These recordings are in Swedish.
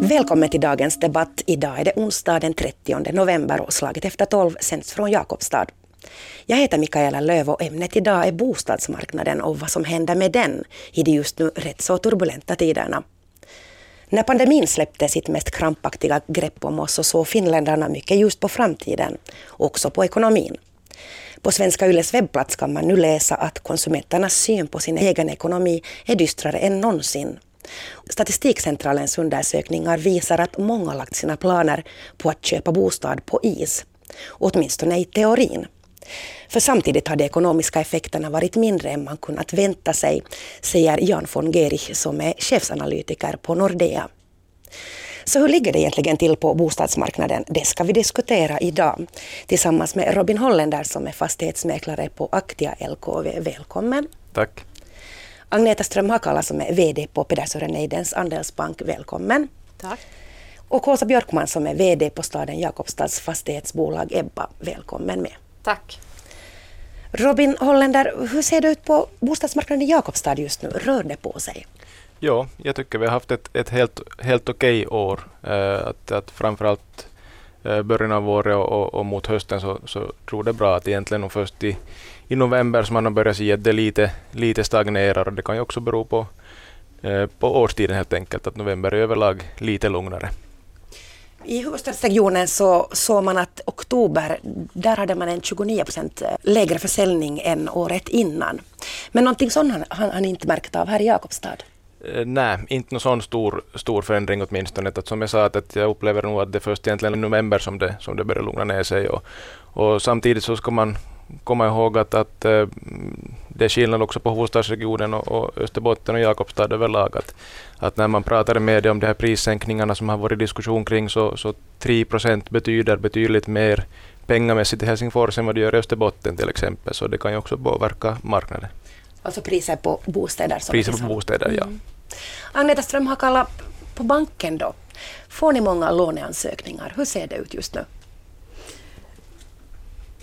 Välkommen till dagens debatt. Idag är det onsdag den 30 november och slaget efter tolv sänds från Jakobstad. Jag heter Mikaela Löv och ämnet idag är bostadsmarknaden och vad som händer med den i de just nu rätt så turbulenta tiderna. När pandemin släppte sitt mest krampaktiga grepp om oss så såg finländarna mycket ljus på framtiden, också på ekonomin. På Svenska Yles webbplats kan man nu läsa att konsumenternas syn på sin egen ekonomi är dystrare än någonsin. Statistikcentralens undersökningar visar att många lagt sina planer på att köpa bostad på is, åtminstone i teorin. För samtidigt har de ekonomiska effekterna varit mindre än man kunnat vänta sig, säger Jan von Gerich som är chefsanalytiker på Nordea. Så hur ligger det egentligen till på bostadsmarknaden? Det ska vi diskutera idag tillsammans med Robin Holländer som är fastighetsmäklare på Aktia LKV. Välkommen! Tack! Agneta Ström Hakala som är VD på Pedersören Eidens Andelsbank. Välkommen! Tack! Och Åsa Björkman som är VD på staden Jakobstads fastighetsbolag Ebba. Välkommen med! Tack! Robin Holländer, hur ser det ut på bostadsmarknaden i Jakobstad just nu? Rör det på sig? Ja, jag tycker vi har haft ett, ett helt, helt okej år. Eh, att, att framförallt eh, början av året och, och, och, mot hösten så, så tror det bra att egentligen först i, i november som man har börjat se att det lite, lite stagnerar och det kan ju också bero på, eh, på årstiden helt enkelt, att november är överlag lite lugnare. I huvudstadsregionen så såg man att oktober, där hade man en 29 procent eh, lägre försäljning än året innan. Men någonting sånt har ni inte märkt av här i Jakobstad? Eh, nej, inte någon sån stor, stor förändring åtminstone. Att som jag sa, att, jag upplever nog att det först egentligen i november som det, som det börjar lugna ner sig. Och, och samtidigt så ska man komma ihåg att, att äh, det är skillnad också på huvudstadsregionen och, och Österbotten och Jakobstad överlag. Att, att när man pratar i media om de här prissänkningarna som har varit diskussion kring så, så 3 procent betyder betydligt mer pengamässigt i Helsingfors än vad det gör i Österbotten till exempel. Så det kan ju också påverka marknaden. Alltså priser på bostäder? Priser på bostäder, mm. Agneta Strömhakala, på banken då, får ni många låneansökningar? Hur ser det ut just nu?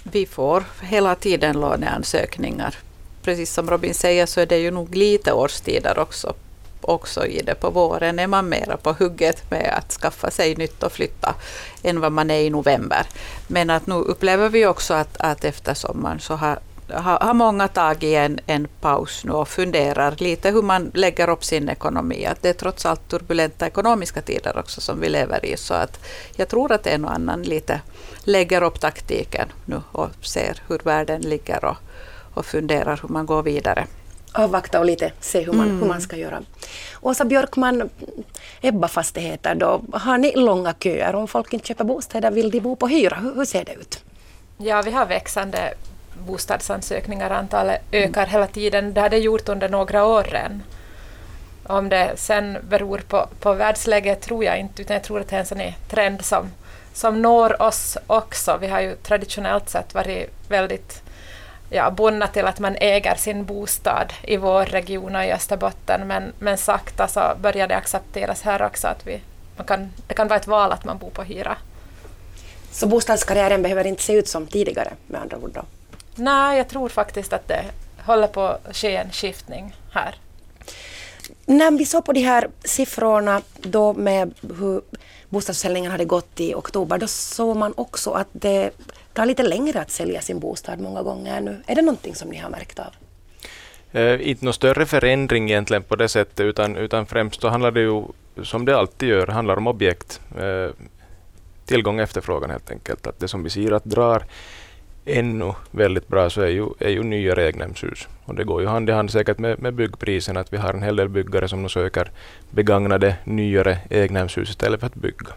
Vi får hela tiden låneansökningar. Precis som Robin säger så är det ju nog lite årstider också, också i det. På våren är man mera på hugget med att skaffa sig nytt och flytta än vad man är i november. Men att nu upplever vi också att, att efter sommaren så har har, har många tagit en, en paus nu och funderar lite hur man lägger upp sin ekonomi. Att det är trots allt turbulenta ekonomiska tider också som vi lever i. Så att jag tror att en och annan lite lägger upp taktiken nu och ser hur världen ligger och, och funderar hur man går vidare. Avvakta och lite se hur man, mm. hur man ska göra. Åsa Björkman, Ebba Fastigheter, då, har ni långa köer? Om folk inte köper bostäder, vill de bo på hyra? Hur, hur ser det ut? Ja, vi har växande bostadsansökningar. Antalet ökar hela tiden. Det har det gjort under några år redan. Om det sen beror på, på världsläget tror jag inte, utan jag tror att det är en trend som, som når oss också. Vi har ju traditionellt sett varit väldigt ja, bundna till att man äger sin bostad i vår region och i Österbotten, men, men sakta så börjar det accepteras här också att vi, man kan, det kan vara ett val att man bor på hyra. Så bostadskarriären behöver inte se ut som tidigare med andra ord? Då. Nej, jag tror faktiskt att det håller på att ske en skiftning här. När vi såg på de här siffrorna då med hur bostadsförsäljningen hade gått i oktober, då såg man också att det tar lite längre att sälja sin bostad många gånger nu. Är det någonting som ni har märkt av? Eh, inte någon större förändring egentligen på det sättet, utan, utan främst så handlar det ju, som det alltid gör, handlar om objekt. Eh, tillgång och efterfrågan helt enkelt. Att det som vi ser att drar ännu väldigt bra så är ju, är ju nyare egnahemshus. Och det går ju hand i hand säkert med, med byggprisen att vi har en hel del byggare som nu söker begagnade nyare egnahemshus istället för att bygga.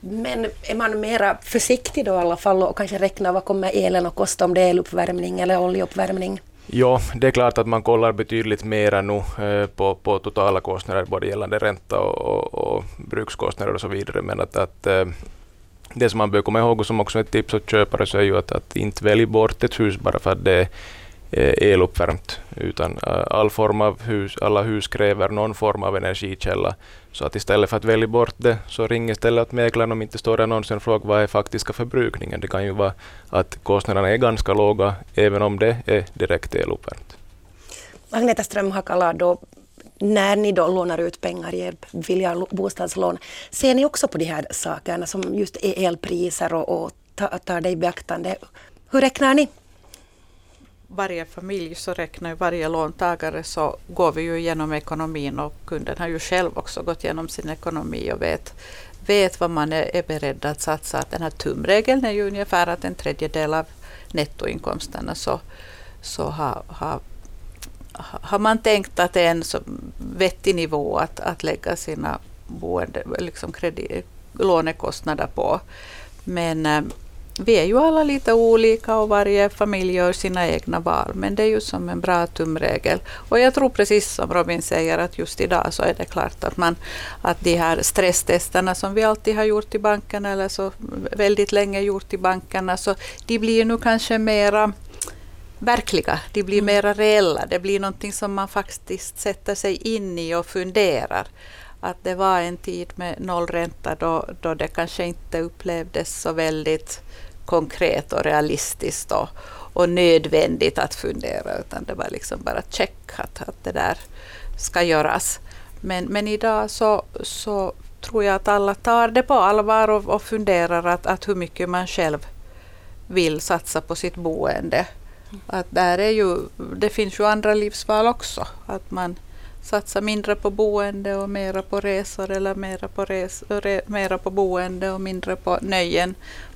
Men är man mera försiktig då i alla fall och kanske räknar vad kommer elen att kosta om det är eluppvärmning eller oljeuppvärmning? Ja, det är klart att man kollar betydligt mera nu eh, på, på totala kostnader, både gällande ränta och, och, och brukskostnader och så vidare. Men att, att eh, det som man bör komma ihåg och som också är ett tips åt köpare så är ju att, att inte välja bort ett hus bara för att det är eh, eluppvärmt, utan eh, all form av hus, alla hus kräver någon form av energikälla. Så att istället för att välja bort det, så ring istället att mäklaren om inte står där annonsen och fråga vad är faktiska förbrukningen. Det kan ju vara att kostnaderna är ganska låga, även om det är direkt eluppvärmt. Agneta Ström Hakala, då, när ni då lånar ut pengar, ger billiga bostadslån, ser ni också på de här sakerna som just är elpriser och, och tar det i beaktande? Hur räknar ni? varje familj så räknar ju varje låntagare så går vi ju igenom ekonomin och kunden har ju själv också gått igenom sin ekonomi och vet, vet vad man är, är beredd att satsa. Den här tumregeln är ju ungefär att en tredjedel av nettoinkomsterna så, så har, har, har man tänkt att det är en så vettig nivå att, att lägga sina boende, liksom kredit, lånekostnader på. Men äh, vi är ju alla lite olika och varje familj gör sina egna val. Men det är ju som en bra tumregel. Och jag tror precis som Robin säger att just idag så är det klart att, man, att de här stresstesterna som vi alltid har gjort i bankerna eller så väldigt länge gjort i bankerna så de blir nu kanske mera verkliga, de blir mm. mera reella. Det blir någonting som man faktiskt sätter sig in i och funderar att det var en tid med nollränta då, då det kanske inte upplevdes så väldigt konkret och realistiskt och, och nödvändigt att fundera utan det var liksom bara check att, att det där ska göras. Men, men idag så, så tror jag att alla tar det på allvar och, och funderar att, att hur mycket man själv vill satsa på sitt boende. Att där är ju, det finns ju andra livsval också. Att man satsar mindre på boende och mera på resor eller mera på, res, re, mera på boende och mindre på nöjen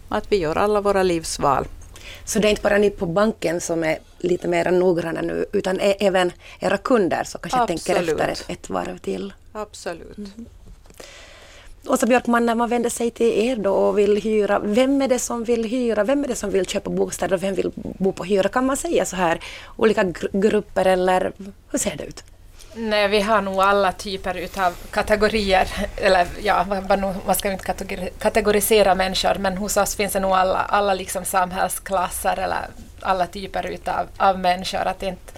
att vi gör alla våra livsval. Så det är inte bara ni på banken som är lite mer noggranna nu, utan även era kunder som kanske Absolut. tänker efter ett, ett varv till? Absolut. Mm. Åsa Björkman, när man vänder sig till er då och vill hyra, vem är det som vill hyra, vem är det som vill köpa bostäder och vem vill bo på hyra? Kan man säga så här, olika gr grupper eller hur ser det ut? Nej, vi har nog alla typer av kategorier, eller ja, man ska inte kategorisera människor, men hos oss finns det nog alla, alla liksom samhällsklasser eller alla typer utav, av människor. Att inte,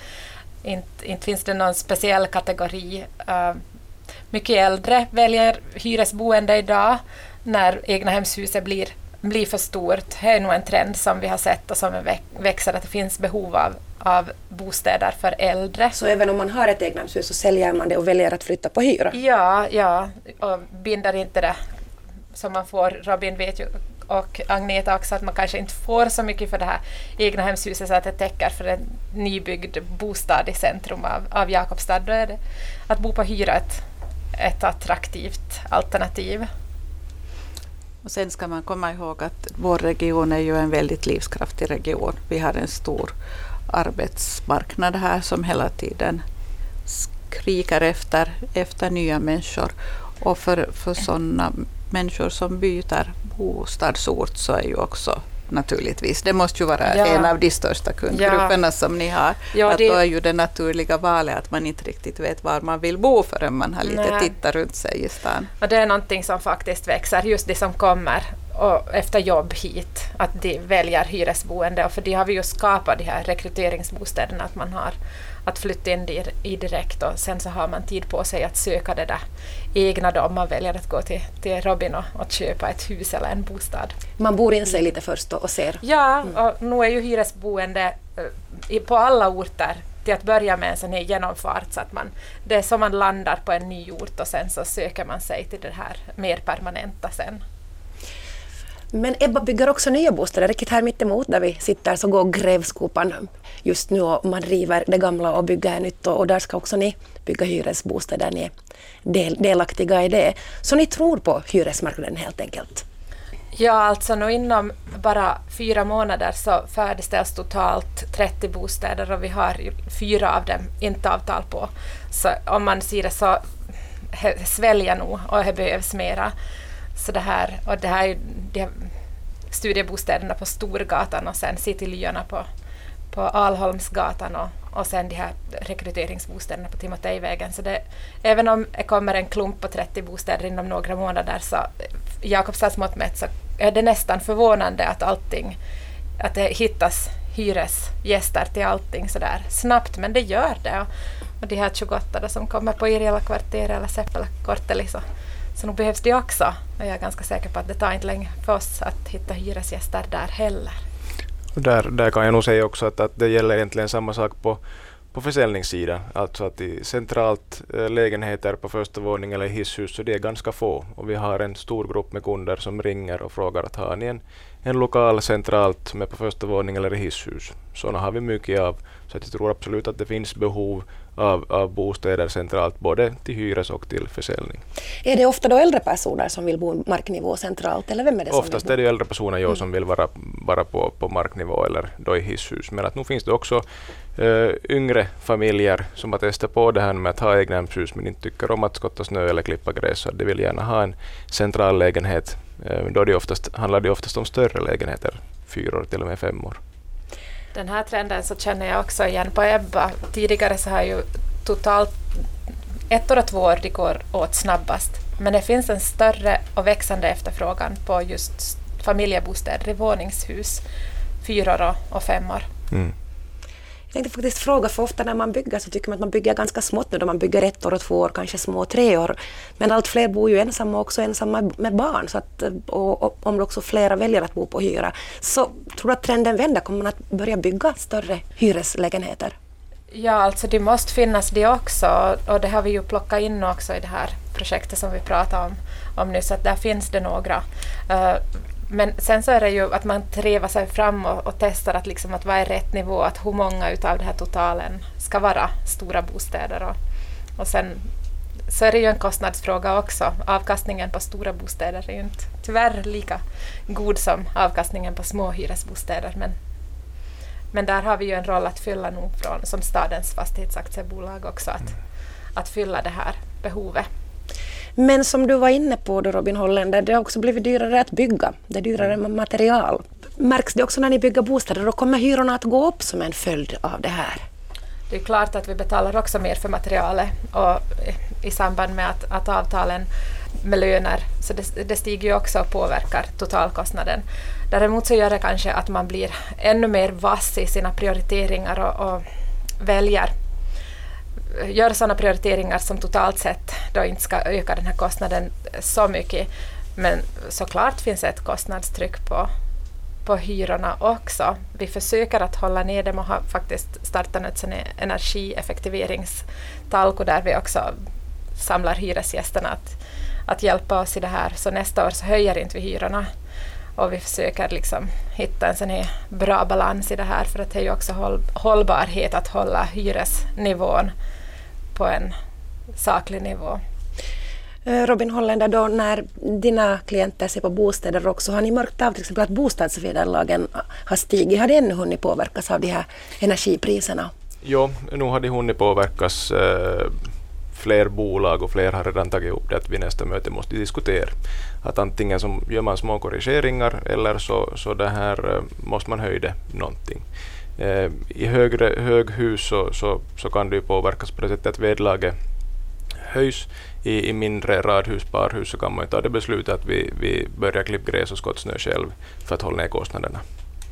inte, inte finns det någon speciell kategori. Uh, mycket äldre väljer hyresboende idag när egnahemshuset blir blir för stort. Det är nog en trend som vi har sett och som växer, att det finns behov av, av bostäder för äldre. Så även om man har ett egnahemshus så säljer man det och väljer att flytta på hyra? Ja, ja, och binder inte det som man får. Robin vet ju och Agneta också att man kanske inte får så mycket för det här egnahemshuset så att det täcker för en nybyggd bostad i centrum av, av Jakobstad. Då är det att bo på hyra ett, ett attraktivt alternativ. Och sen ska man komma ihåg att vår region är ju en väldigt livskraftig region. Vi har en stor arbetsmarknad här som hela tiden skriker efter, efter nya människor. Och för, för sådana människor som byter bostadsort så är ju också naturligtvis. Det måste ju vara ja. en av de största kundgrupperna ja. som ni har. Ja, att det... Då är ju det naturliga valet att man inte riktigt vet var man vill bo förrän man har lite tittat runt sig i stan. Och det är någonting som faktiskt växer, just de som kommer och efter jobb hit, att de väljer hyresboende. Och för det har vi ju skapat de här rekryteringsbostäderna, att man har att flytta in i direkt och sen så har man tid på sig att söka det där egna då om man väljer att gå till, till Robin och, och köpa ett hus eller en bostad. Man bor in sig lite först och ser? Ja, mm. och nu är ju hyresboende eh, på alla orter till att börja med en sån här genomfart så att man, det är som man landar på en ny ort och sen så söker man sig till det här mer permanenta sen. Men Ebba bygger också nya bostäder. Riktigt här mittemot där vi sitter så går grävskopan just nu och man river det gamla och bygger nytt och, och där ska också ni bygga hyresbostäder. Ni är del, delaktiga i det. Så ni tror på hyresmarknaden helt enkelt? Ja, alltså nu inom bara fyra månader så färdigställs totalt 30 bostäder och vi har fyra av dem inte avtal på. Så om man ser det så sväljer nog och det behövs mera. Så det här, och det här, de studiebostäderna på Storgatan och sen citylyarna på, på Alholmsgatan och, och sen de här rekryteringsbostäderna på Timotejvägen. Så det, även om det kommer en klump på 30 bostäder inom några månader så Jakobstads mått mätt så är det nästan förvånande att allting, att det hittas hyresgäster till allting sådär snabbt, men det gör det. Och de här 28 som kommer på Irjala kvarter eller Seppälä korteli liksom, så så nog behövs det också. Och jag är ganska säker på att det tar inte länge för oss att hitta hyresgäster där heller. där, där kan jag nog säga också att, att det gäller egentligen samma sak på, på försäljningssidan, alltså att i centralt eh, lägenheter på första våningen eller hisshus, så det är ganska få. Och vi har en stor grupp med kunder som ringer och frågar att har ni en, en lokal centralt med på första våningen eller i hisshus? Sådana har vi mycket av. Så att jag tror absolut att det finns behov av, av bostäder centralt, både till hyres och till försäljning. Är det ofta då äldre personer som vill bo marknivå centralt, eller vem är det som Oftast är det äldre personer mm. som vill vara, vara på, på marknivå eller då i hisshus. Men att nu finns det också uh, yngre familjer som har testat på det här med att ha egnahemshus men inte tycker om att skotta snö eller klippa gräs. Så de vill gärna ha en central lägenhet. Uh, då det oftast, handlar det oftast om större lägenheter, fyra till och med fem år. Den här trenden så känner jag också igen på Ebba. Tidigare så har ju totalt ettor och två år det går åt snabbast. Men det finns en större och växande efterfrågan på just familjebostäder i våningshus, fyror och femmor. Mm. Jag tänkte faktiskt fråga, för ofta när man bygger så tycker man att man bygger ganska smått nu då man bygger ett år och två år, kanske små tre år. Men allt fler bor ju ensamma också ensamma med barn så att, och, och om också flera väljer att bo på hyra. Så tror du att trenden vänder? Kommer man att börja bygga större hyreslägenheter? Ja, alltså det måste finnas det också och det har vi ju plockat in också i det här projektet som vi pratade om, om nyss, att där finns det några. Uh, men sen så är det ju att man trevar sig fram och, och testar att, liksom, att vad är rätt nivå, att hur många utav den här totalen ska vara stora bostäder. Och, och sen så är det ju en kostnadsfråga också. Avkastningen på stora bostäder är ju inte tyvärr lika god som avkastningen på små hyresbostäder. Men, men där har vi ju en roll att fylla nog från, som stadens fastighetsaktiebolag också, att, mm. att fylla det här behovet. Men som du var inne på då Robin Holländer, det har också blivit dyrare att bygga. Det är dyrare med material. Märks det också när ni bygger bostäder och kommer hyrorna att gå upp som en följd av det här? Det är klart att vi betalar också mer för materialet och i samband med att, att avtalen med löner, så det, det stiger ju också och påverkar totalkostnaden. Däremot så gör det kanske att man blir ännu mer vass i sina prioriteringar och, och väljer gör sådana prioriteringar som totalt sett då inte ska öka den här kostnaden så mycket. Men såklart finns ett kostnadstryck på, på hyrorna också. Vi försöker att hålla ner dem och har faktiskt startat en energieffektiveringstalko där vi också samlar hyresgästerna att, att hjälpa oss i det här. Så nästa år så höjer inte vi hyrorna och vi försöker liksom hitta en sån här bra balans i det här för att det är ju också håll, hållbarhet att hålla hyresnivån på en saklig nivå. Eh, Robin Holländer, då när dina klienter ser på bostäder också, har ni märkt av till exempel att bostadsvederlagen har stigit? Har det ännu hunnit påverkas av de här energipriserna? Jo, nu har det hunnit påverkas. Eh, fler bolag och fler har redan tagit upp det att vid nästa möte måste diskutera att antingen så gör man små korrigeringar eller så, så det här, eh, måste man höja någonting. Eh, I högre höghus så, så, så kan det ju påverkas på det sättet att vedlaget höjs. I, I mindre radhus, parhus så kan man ta det beslutet att vi, vi börjar klippa gräs och skottsnö själv för att hålla ner kostnaderna.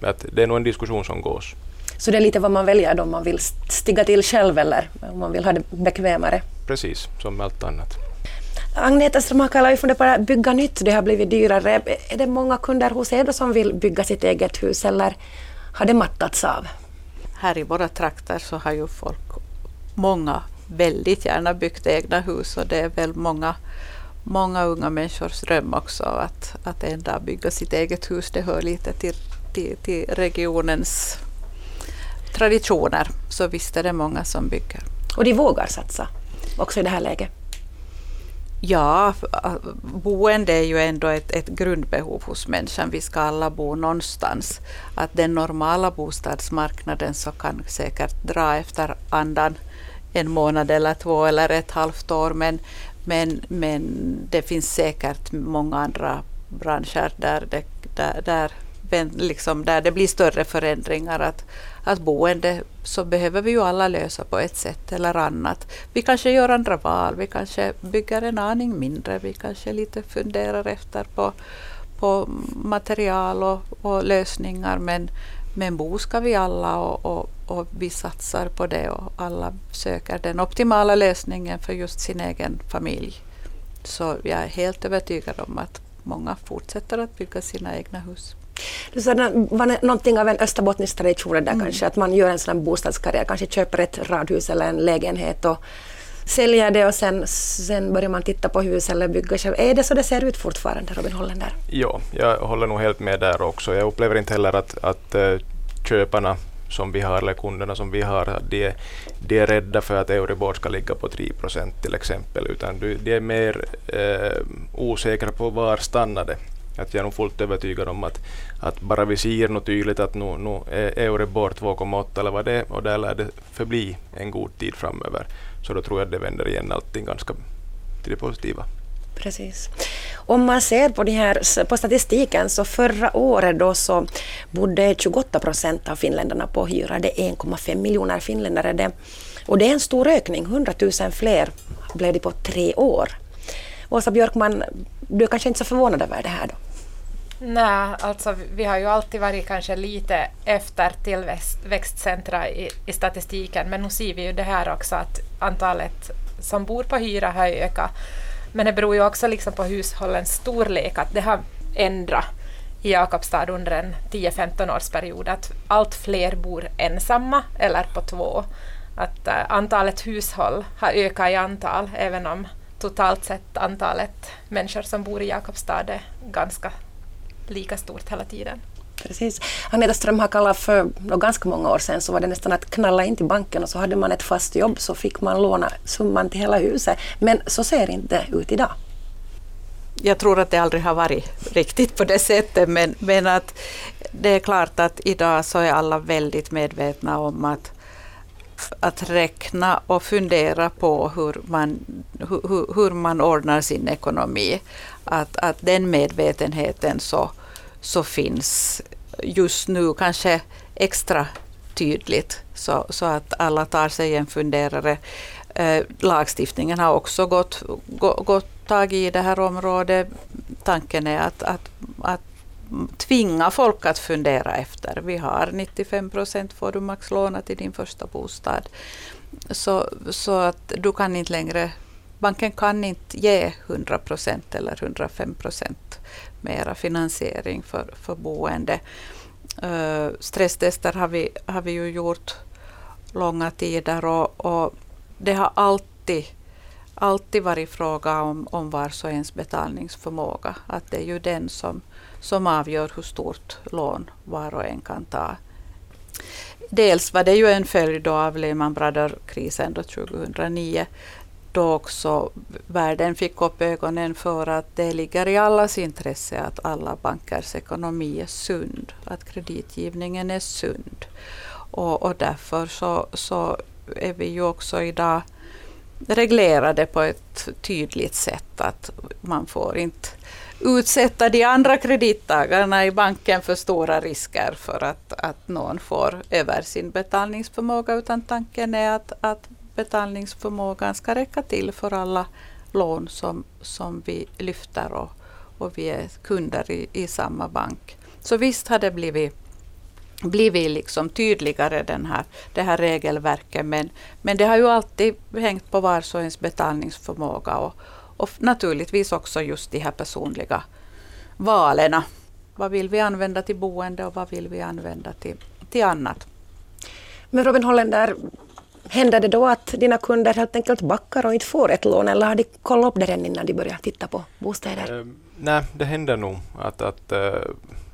Att det är nog en diskussion som gås. Så det är lite vad man väljer då, om man vill stiga till själv eller om man vill ha det bekvämare? Precis, som allt annat. Agneta Strömakala, vi funderar på att bygga nytt, det har blivit dyrare. Är det många kunder hos er som vill bygga sitt eget hus eller har det mattats av? Här i våra trakter så har ju folk, många väldigt gärna byggt egna hus och det är väl många, många unga människors dröm också att, att en dag bygga sitt eget hus. Det hör lite till, till, till regionens traditioner. Så visst är det många som bygger. Och de vågar satsa också i det här läget? Ja, äh, boende är ju ändå ett, ett grundbehov hos människan. Vi ska alla bo någonstans. Att den normala bostadsmarknaden så kan säkert dra efter andan en månad eller två eller ett halvt år. Men, men, men det finns säkert många andra branscher där det, där, där, liksom, där det blir större förändringar. Att, att boende så behöver vi ju alla lösa på ett sätt eller annat. Vi kanske gör andra val, vi kanske bygger en aning mindre, vi kanske lite funderar efter på, på material och, och lösningar men, men bo ska vi alla och, och, och, vi satsar på det och alla söker den optimala lösningen för just sin egen familj. Så jag är helt övertygad om att många fortsätter att bygga sina egna hus. Du sa var någonting av en österbottnisk tradition där Mm. kanske, att man gör en sån bostadskarriär, kanske köper ett radhus eller en lägenhet och säljer det och sen, sen börjar man titta på hus eller bygga själv. Är det så det ser ut fortfarande, Robin Hollander? Ja, jag håller nog helt med där också. Jag upplever inte heller att, att eh, köparna som vi har, eller kunderna som vi har, de, är- de är rädda för att Euribor ska ligga på 3 procent till exempel, utan de, de är mer eh, osäkra på var stannar det. Att jag är nog fullt övertygad om att, att bara vi ser något tydligt att nu, nu är Euribor 2,8 eller vad det är och där lär det förbli en god tid framöver. Så då tror jag att det vänder igen allting ganska till det positiva. Precis. Om man ser på, de här, på statistiken så förra året då så bodde 28 procent av finländarna på hyra. Det är 1,5 miljoner finländare. Det, och det är en stor ökning. 100 000 fler blev det på tre år. Åsa Björkman, du är kanske inte så förvånad över det här då? Nej, alltså vi har ju alltid varit kanske lite efter tillväxtcentra i, i statistiken, men nu ser vi ju det här också att antalet som bor på hyra har ökat. Men det beror ju också liksom på hushållens storlek, att det har ändrat i Jakobstad under en 10-15 årsperiod, att allt fler bor ensamma eller på två. Att uh, antalet hushåll har ökat i antal, även om totalt sett antalet människor som bor i Jakobstad är ganska lika stort hela tiden. Precis. Agneta Strömhakala, för då ganska många år sedan så var det nästan att knalla in till banken och så hade man ett fast jobb så fick man låna summan till hela huset. Men så ser det inte ut idag. Jag tror att det aldrig har varit riktigt på det sättet, men, men att det är klart att idag så är alla väldigt medvetna om att, att räkna och fundera på hur man, hur, hur man ordnar sin ekonomi. Att, att den medvetenheten så, så finns just nu kanske extra tydligt så, så att alla tar sig en funderare. Eh, lagstiftningen har också gått, gå, gått tag i det här området. Tanken är att, att, att tvinga folk att fundera efter. Vi har 95 procent får du max låna till din första bostad. Så, så att du kan inte längre, banken kan inte ge 100 procent eller 105 procent mera finansiering för, för boende. Eh, uh, stresstester har vi, har vi ju gjort långa tider och, och det har alltid, alltid varit fråga om, om vars och ens betalningsförmåga. Att det är ju den som, som avgör hur stort lån var och en kan ta. Dels var det ju en följd av Lehman Brothers-krisen 2009 då också världen fick upp ögonen för att det ligger i allas intresse att alla bankers ekonomi är sund, att kreditgivningen är sund. Och, och därför så, så är vi ju också idag reglerade på ett tydligt sätt att man får inte utsätta de andra kredittagarna i banken för stora risker för att, att någon får över sin betalningsförmåga utan tanken är att, att betalningsförmågan ska räcka till för alla lån som, som vi lyfter och, och vi är kunder i, i samma bank. Så visst har det blivit, blivit liksom tydligare den här, det här regelverket men, men det har ju alltid hängt på vars och ens betalningsförmåga och, och naturligtvis också just de här personliga valen. Vad vill vi använda till boende och vad vill vi använda till, till annat? Men Robin Hollander, händer det då att dina kunder helt enkelt backar och inte får ett lån eller har de kollat upp det redan innan de börjar titta på bostäder? Eh, nej, det händer nog att, att eh,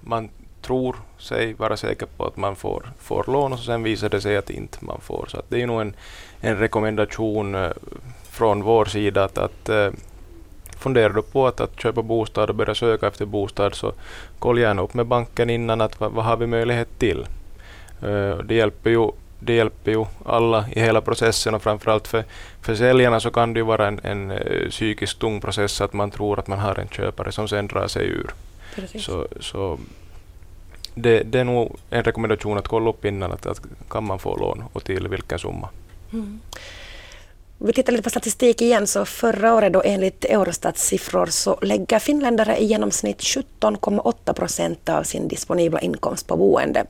man tror sig vara säker på att man får, får lån och sen visar det sig att inte man får. Så att det är nog en, en rekommendation eh, från vår sida att, att funderar du på att, att köpa bostad och börja söka efter bostad så kolla gärna upp med banken innan att vad, vad har vi möjlighet till. Eh, det hjälper ju det hjälper ju alla i hela processen och framförallt för, för säljarna så kan det ju vara en, en uh, psykiskt tung process att man tror att man har en köpare som sen drar sig ur. Precis. Så, så det, det är nog en rekommendation att kolla upp innan att, att kan man få lån och till vilken summa. Mm. Vi tittar lite på statistik igen, så förra året då enligt Eurostats siffror så lägger finländare i genomsnitt 17,8 procent av sin disponibla inkomst på boende.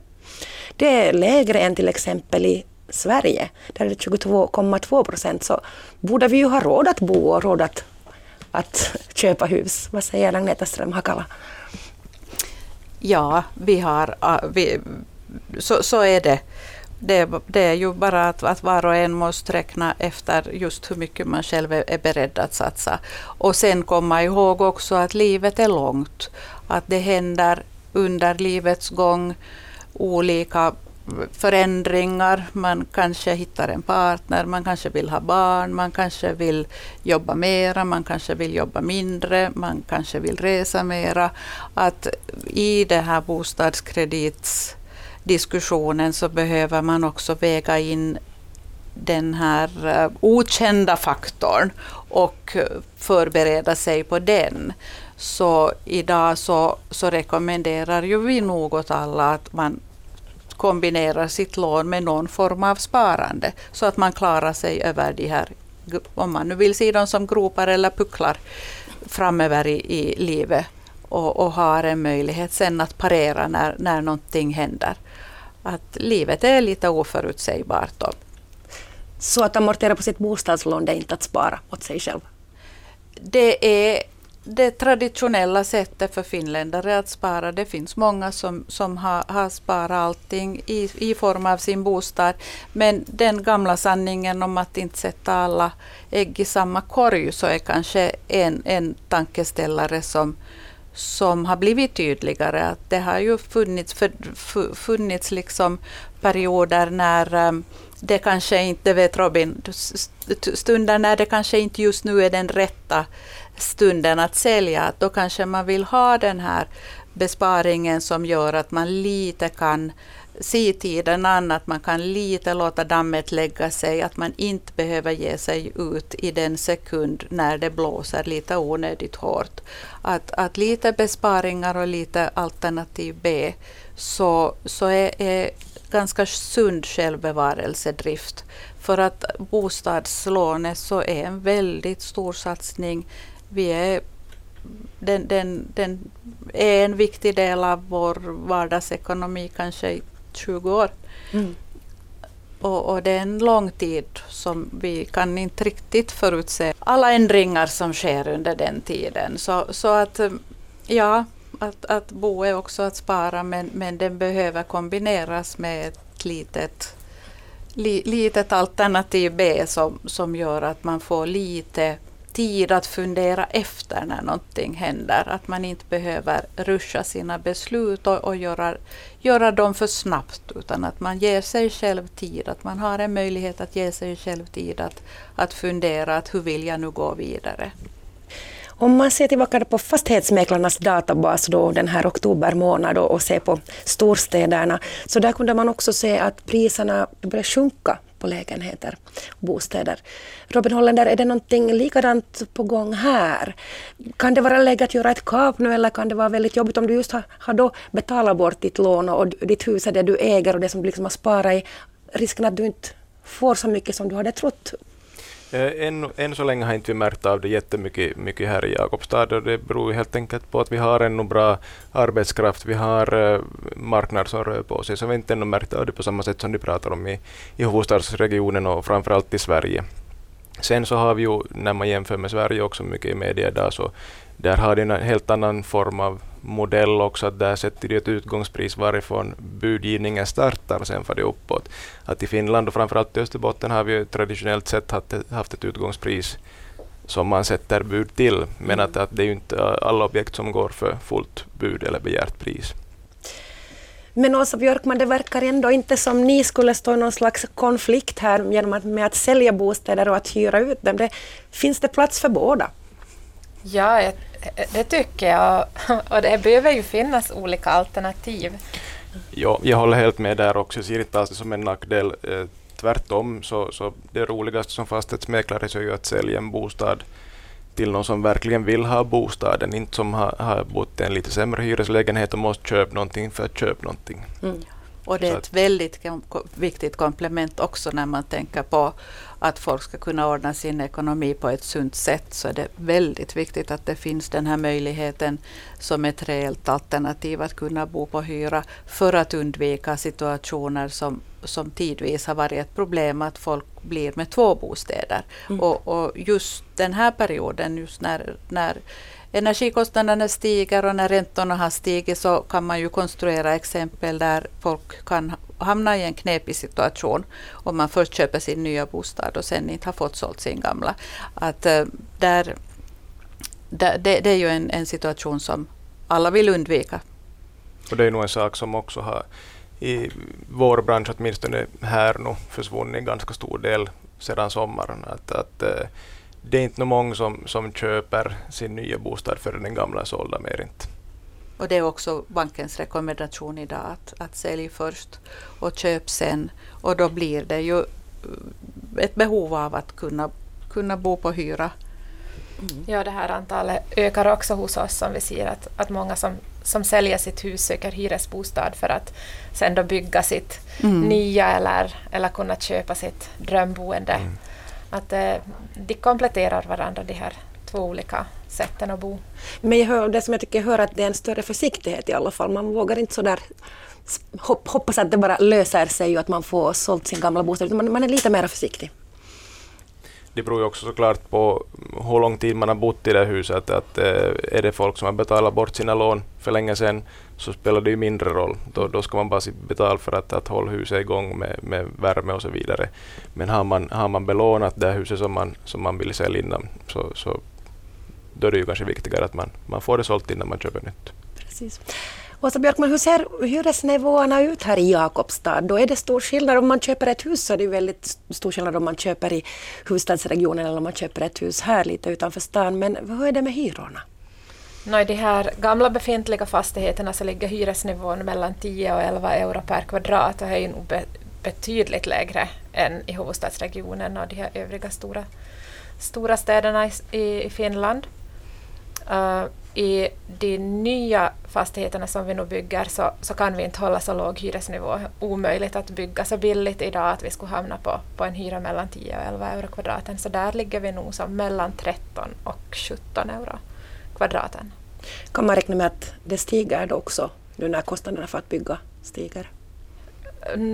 Det är lägre än till exempel i Sverige, där är det 22,2 procent. Så borde vi ju ha råd att bo och råd att, att köpa hus. Vad säger Agneta Ström Hakala? Ja, vi har, vi, så, så är det. Det, det, är ju bara att, att var och en måste räkna efter just hur mycket man själv är, är beredd att satsa. Och sen komma ihåg också att livet är långt. Att det händer under livets gång olika förändringar. Man kanske hittar en partner, man kanske vill ha barn, man kanske vill jobba mera, man kanske vill jobba mindre, man kanske vill resa mera. Att i det här bostadskredits diskussionen så behöver man också väga in den här eh, okända faktorn och eh, förbereda sig på den. Så idag så, så rekommenderar ju vi nog åt alla att man kombinerar sitt lån med någon form av sparande så att man klarar sig över de här, om man nu vill se dem som gropar eller pucklar framöver i, i livet och, och har en möjlighet sen att parera när, när någonting händer. Att livet är lite oförutsägbart. Då. Så att amortera på sitt bostadslån det är inte att spara åt sig själv? Det är det traditionella sättet för finländare att spara. Det finns många som, som har, har sparat allting i, i form av sin bostad. Men den gamla sanningen om att inte sätta alla ägg i samma korg så är kanske en, en tankeställare som, som har blivit tydligare. Att det har ju funnits, för, funnits liksom perioder när um, det kanske inte, vet Robin, stunder när det kanske inte just nu är den rätta stunden att sälja, att då kanske man vill ha den här besparingen som gör att man lite kan se tiden an, att man kan lite låta dammet lägga sig, att man inte behöver ge sig ut i den sekund när det blåser lite onödigt hårt. Att, att lite besparingar och lite alternativ B så, så är, är ganska sund självbevarelsedrift. För att bostadslånet så är en väldigt stor satsning vi är, den, den, den är en viktig del av vår vardagsekonomi kanske 20 år. Mm. Och, och, det är en lång tid som vi kan inte riktigt förutse alla ändringar som sker under den tiden. Så, så att ja, att, att bo är också att spara men, men den behöver kombineras med ett litet, li, litet alternativ B som, som gör att man får lite tid att fundera efter när någonting händer. Att man inte behöver ruscha sina beslut och, och göra, göra dem för snabbt utan att man ger sig själv tid. Att man har en möjlighet att ge sig själv tid att, att fundera att hur vill jag nu gå vidare. Om man ser tillbaka på fastighetsmäklarnas databas då den här oktober månad och ser på storstäderna, så där kunde man också se att priserna började sjunka på lägenheter och bostäder. Robin Hollander, är det någonting likadant på gång här? Kan det vara läge att göra ett kap nu eller kan det vara väldigt jobbigt om du just har, har då betalat bort ditt lån och ditt hus är det du äger och det som du liksom har sparat i, risken att du inte får så mycket som du hade trott Eh, än, än så länge har inte vi märkt av det jättemycket mycket här i Jakobstad och det beror helt enkelt på att vi har ännu bra arbetskraft, vi har eh, uh, marknader som rör på sig, så vi har inte ännu märkt av det på samma sätt som du pratar om i, i huvudstadsregionen och framförallt i Sverige. Sen så har vi ju, när man jämför med Sverige också mycket i media idag, så där har det en helt annan form av modell också, att där sätter de ett utgångspris varifrån budgivningen startar, sen för det uppåt. Att i Finland och framförallt i Österbotten har vi traditionellt sett haft ett, haft ett utgångspris som man sätter bud till, men att, att det är ju inte alla objekt som går för fullt bud eller begärt pris. Men Åsa Björkman, det verkar ändå inte som ni skulle stå i någon slags konflikt här genom att, med att sälja bostäder och att hyra ut dem. Det, finns det plats för båda? Ja, det tycker jag. Och det behöver ju finnas olika alternativ. Ja, jag håller helt med där också. Jag ser inte alls det som en nackdel. Eh, tvärtom, så, så det roligaste som fastighetsmäklare så är ju att sälja en bostad till någon som verkligen vill ha bostaden, inte som har, har bott i en lite sämre hyreslägenhet och måste köpa någonting för att köpa någonting. Mm. Och det är ett väldigt viktigt komplement också när man tänker på att folk ska kunna ordna sin ekonomi på ett sunt sätt så är det väldigt viktigt att det finns den här möjligheten som ett reellt alternativ att kunna bo på hyra för att undvika situationer som, som tidvis har varit ett problem att folk blir med två bostäder. Mm. Och, och, just den här perioden, just när, när energikostnaderna stiger och när räntorna har stigit så kan man ju konstruera exempel där folk kan hamna i en knepig situation om man först köper sin nya bostad och sen inte har fått sålt sin gamla. Att, eh, där, där, det, det, är ju en, en situation som alla vill undvika. Och det är nog en sak som också har i vår bransch åtminstone här nu försvunnit en ganska stor del sedan sommaren. Att, att, eh, det är inte många som, som köper sin nya bostad förrän den gamla är sålda mer inte. Och det är också bankens rekommendation idag att, att sälj först och köp sen. Och då blir det ju ett behov av att kunna, kunna bo på hyra. Mm. Ja, det här antalet ökar också hos oss som vi ser att, att många som, som säljer sitt hus söker hyresbostad för att sen då bygga sitt mm. nya eller, eller kunna köpa sitt drömboende. Mm. Att eh, de kompletterar varandra de här två olika sätten att bo. Men jag hör, det som jag tycker jag hör att det är en större försiktighet i alla fall. Man vågar inte så där hoppas att det bara löser sig och att man får sålt sin gamla bostad. Man, man är lite mer försiktig. Det beror ju också såklart på hur lång tid man har bott i det huset. Att, eh, är det folk som har betalat bort sina lån för länge sedan så spelar det ju mindre roll. Då, då ska man bara betala för att, att hålla huset igång med, med värme och så vidare. Men har man, har man belånat det huset som man, som man vill sälja innan så, så då är det ju kanske viktigare att man, man får det sålt innan man köper nytt. Precis. Åsa Björkman, hur ser hyresnivåerna ut här i Jakobstad? Då är det stor skillnad om man köper ett hus så är det väldigt stor skillnad om man köper i huvudstadsregionen eller om man köper ett hus här lite utanför stan. Men hur är det med hyrorna? No, I de här gamla befintliga fastigheterna så ligger hyresnivån mellan 10 och 11 euro per kvadrat och det är nog be betydligt lägre än i huvudstadsregionen och de här övriga stora, stora städerna i, i Finland. Uh, i de nya fastigheterna som vi nu bygger så, så kan vi inte hålla så låg hyresnivå. Omöjligt att bygga så billigt idag att vi skulle hamna på, på en hyra mellan 10 och 11 euro kvadraten. Så där ligger vi nog som mellan 13 och 17 euro kvadraten. Kan man räkna med att det stiger då också nu när kostnaderna för att bygga stiger?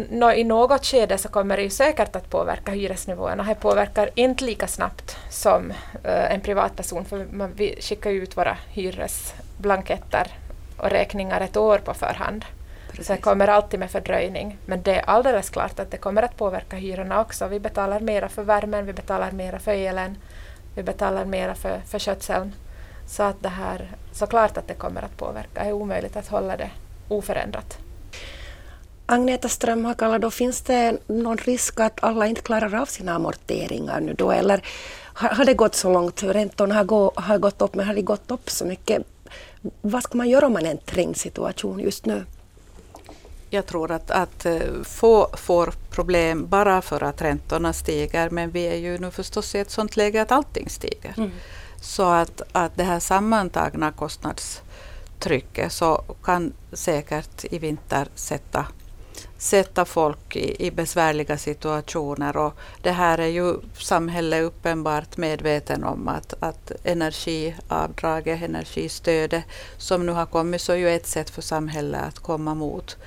No, i något skede så kommer det ju säkert att påverka hyresnivåerna. Det påverkar inte lika snabbt som uh, en privatperson, för man, vi skickar ut våra hyresblanketter och räkningar ett år på förhand. Precis. Så det kommer alltid med fördröjning. Men det är alldeles klart att det kommer att påverka hyrorna också. Vi betalar mera för värmen, vi betalar mera för elen, vi betalar mera för, för skötseln. Så att det här, såklart att det kommer att påverka. Det är omöjligt att hålla det oförändrat. Agneta Strömhakala, då finns det någon risk att alla inte klarar av sina amorteringar nu då? Eller har, har det gått så långt? Räntorna har, gå, har gått upp, men har det gått upp så mycket? Vad ska man göra om man är i en trängd situation just nu? Jag tror att, att eh, få får problem bara för att räntorna stiger, men vi är ju nu förstås i ett sådant läge att allting stiger. Mm. Så att, att det här sammantagna kostnadstrycket så kan säkert i vinter sätta sätta folk i, i, besvärliga situationer. Och det här är ju samhället uppenbart medveten om att, att energiavdraget, energistödet som nu har kommit så är ju ett sätt för samhället att komma mot.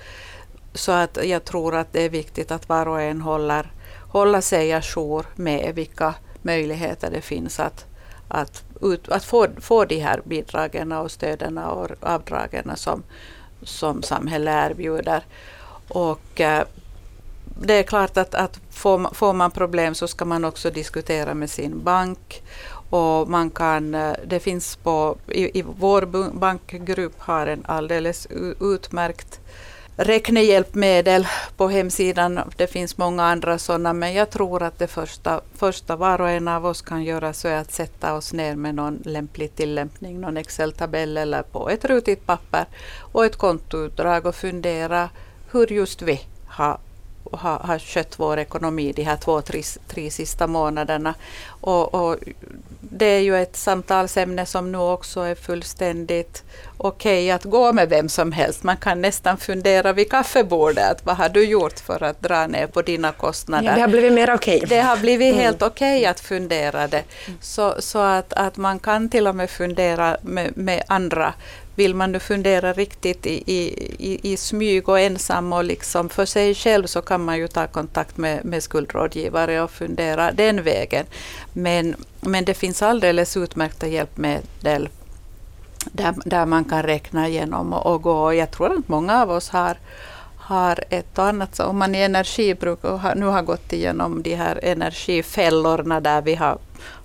Så att jag tror att det är viktigt att var och en håller, håller sig ajour med vilka möjligheter det finns att, att, ut, att få, få de här bidragen och stöden och avdragen som, som samhället erbjuder. Och eh, det är klart att, att får, får man problem så ska man också diskutera med sin bank. Och man kan, eh, det finns på, i, i vår bankgrupp har en alldeles utmärkt räknehjälpmedel på hemsidan. Det finns många andra sådana, men jag tror att det första, första var och en av oss kan göra så är att sätta oss ner med någon lämplig tillämpning, någon Excel-tabell eller på ett rutigt papper och ett kontoutdrag och fundera hur just vi har, har, har skött vår ekonomi de här två, tre, tre sista månaderna. Och, och, det är ju ett samtalsämne som nu också är fullständigt okej okay att gå med vem som helst. Man kan nästan fundera vid kaffebordet, att vad har du gjort för att dra ner på dina kostnader? Ja, det har blivit mer okej. Okay. Det har blivit mm. helt okej okay att fundera det. Så, så att, att man kan till och med fundera med, med andra vill man nu fundera riktigt i, i, i, smyg och ensam och liksom för sig själv så kan man ju ta kontakt med, med skuldrådgivare och fundera den vägen. Men, men det finns alldeles utmärkta hjälpmedel där, där man kan räkna igenom och, och gå. Jag tror att många av oss har, har ett och annat, så om man i energibruk och har, nu har gått igenom de här energifällorna där vi har,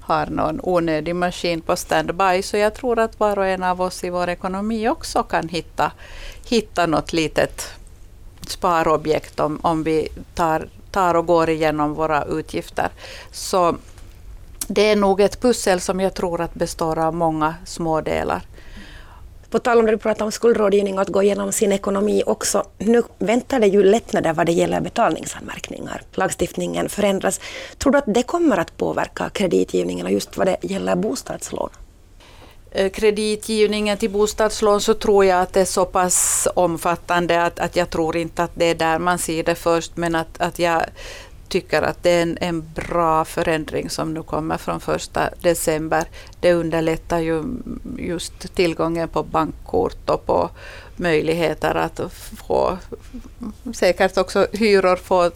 har någon onödig maskin på standby, så jag tror att var och en av oss i vår ekonomi också kan hitta, hitta något litet sparobjekt om, om vi tar, tar och går igenom våra utgifter. Så det är nog ett pussel som jag tror att består av många små delar. På tal om det du pratade om skuldrådgivning och att gå igenom sin ekonomi också. Nu väntar det ju lättnader vad det gäller betalningsanmärkningar. Lagstiftningen förändras. Tror du att det kommer att påverka kreditgivningen och just vad det gäller bostadslån? Eh, kreditgivningen till bostadslån så tror jag att det är så pass omfattande att, att jag tror inte att det är där man ser det först men att, att jag tycker att det är en, en bra förändring som nu kommer från första december. Det underlättar ju just tillgången på bankkort och på möjligheter att få säkert också hyror få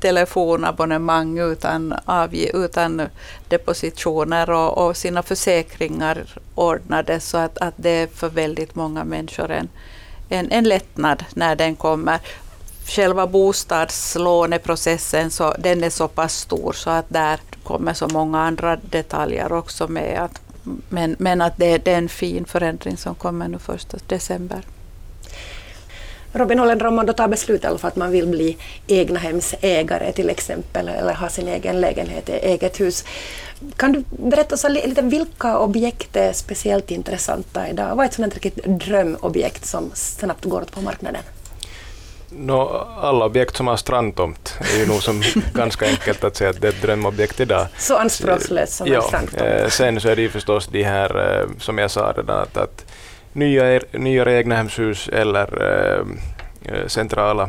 telefonabonnemang utan, avge, utan depositioner och, och, sina försäkringar ordnade så att, att det är för väldigt många människor en, en, en lättnad när den kommer själva bostadslåneprocessen så den är så pass stor så att där kommer så många andra detaljer också med. Att, men, men att det, det är en fin förändring som kommer nu första december. Robin Hollender, om man då tar beslut för att man vill bli egnahemsägare till exempel, eller ha sin egen lägenhet, eget hus. Kan du berätta så lite vilka objekt är speciellt intressanta idag? Vad är ett sådant riktigt drömobjekt som snabbt går åt på marknaden? No, alla objekt som har strandtomt är ju nog som ganska enkelt att säga att det är ett drömobjekt idag. Så anspråkslöst som ja, strandtomt. Eh, sen så är det ju förstås de här, eh, som jag sa redan, att, att nya, nya egnahemshus eller eh, centrala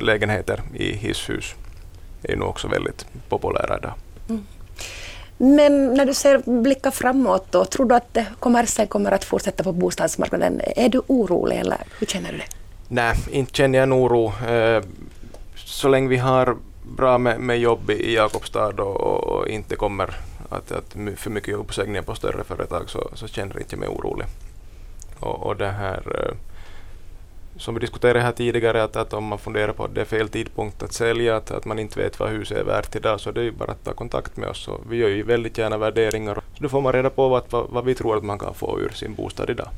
lägenheter i hisshus är nog också väldigt populära idag. Mm. Men när du ser blicka framåt, då, tror du att kommersen kommer att fortsätta på bostadsmarknaden? Är du orolig eller hur känner du det? Nej, inte känner jag en eh, oro. Så länge vi har bra med, med jobb i Jakobstad och, och inte kommer att, att för mycket uppsägningar på större företag så, så känner jag inte mig orolig. Och, och det här eh, som vi diskuterade här tidigare, att, att om man funderar på att det är fel tidpunkt att sälja, att, att man inte vet vad huset är värt idag, så det är ju bara att ta kontakt med oss. Och vi gör ju väldigt gärna värderingar, så då får man reda på vad, vad, vad vi tror att man kan få ur sin bostad idag.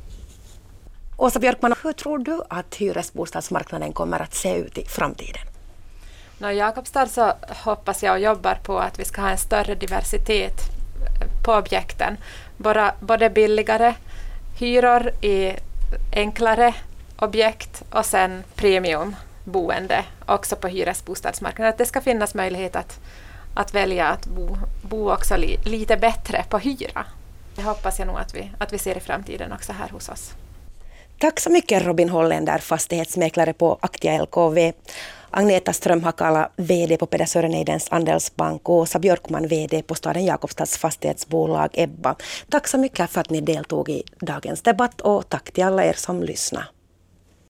Åsa Björkman, hur tror du att hyresbostadsmarknaden kommer att se ut i framtiden? I Jakobstad så hoppas jag och jobbar på att vi ska ha en större diversitet på objekten. Både, både billigare hyror i enklare objekt och sen premiumboende också på hyresbostadsmarknaden. Att det ska finnas möjlighet att, att välja att bo, bo också li, lite bättre på hyra. Det hoppas jag nog att vi, att vi ser i framtiden också här hos oss. Tack så mycket Robin Holländer, fastighetsmäklare på Aktia LKV. Agneta Strömhakala, VD på Pedersöreneidens andelsbank och Åsa Björkman, VD på staden Jakobstads fastighetsbolag Ebba. Tack så mycket för att ni deltog i dagens debatt och tack till alla er som lyssnade.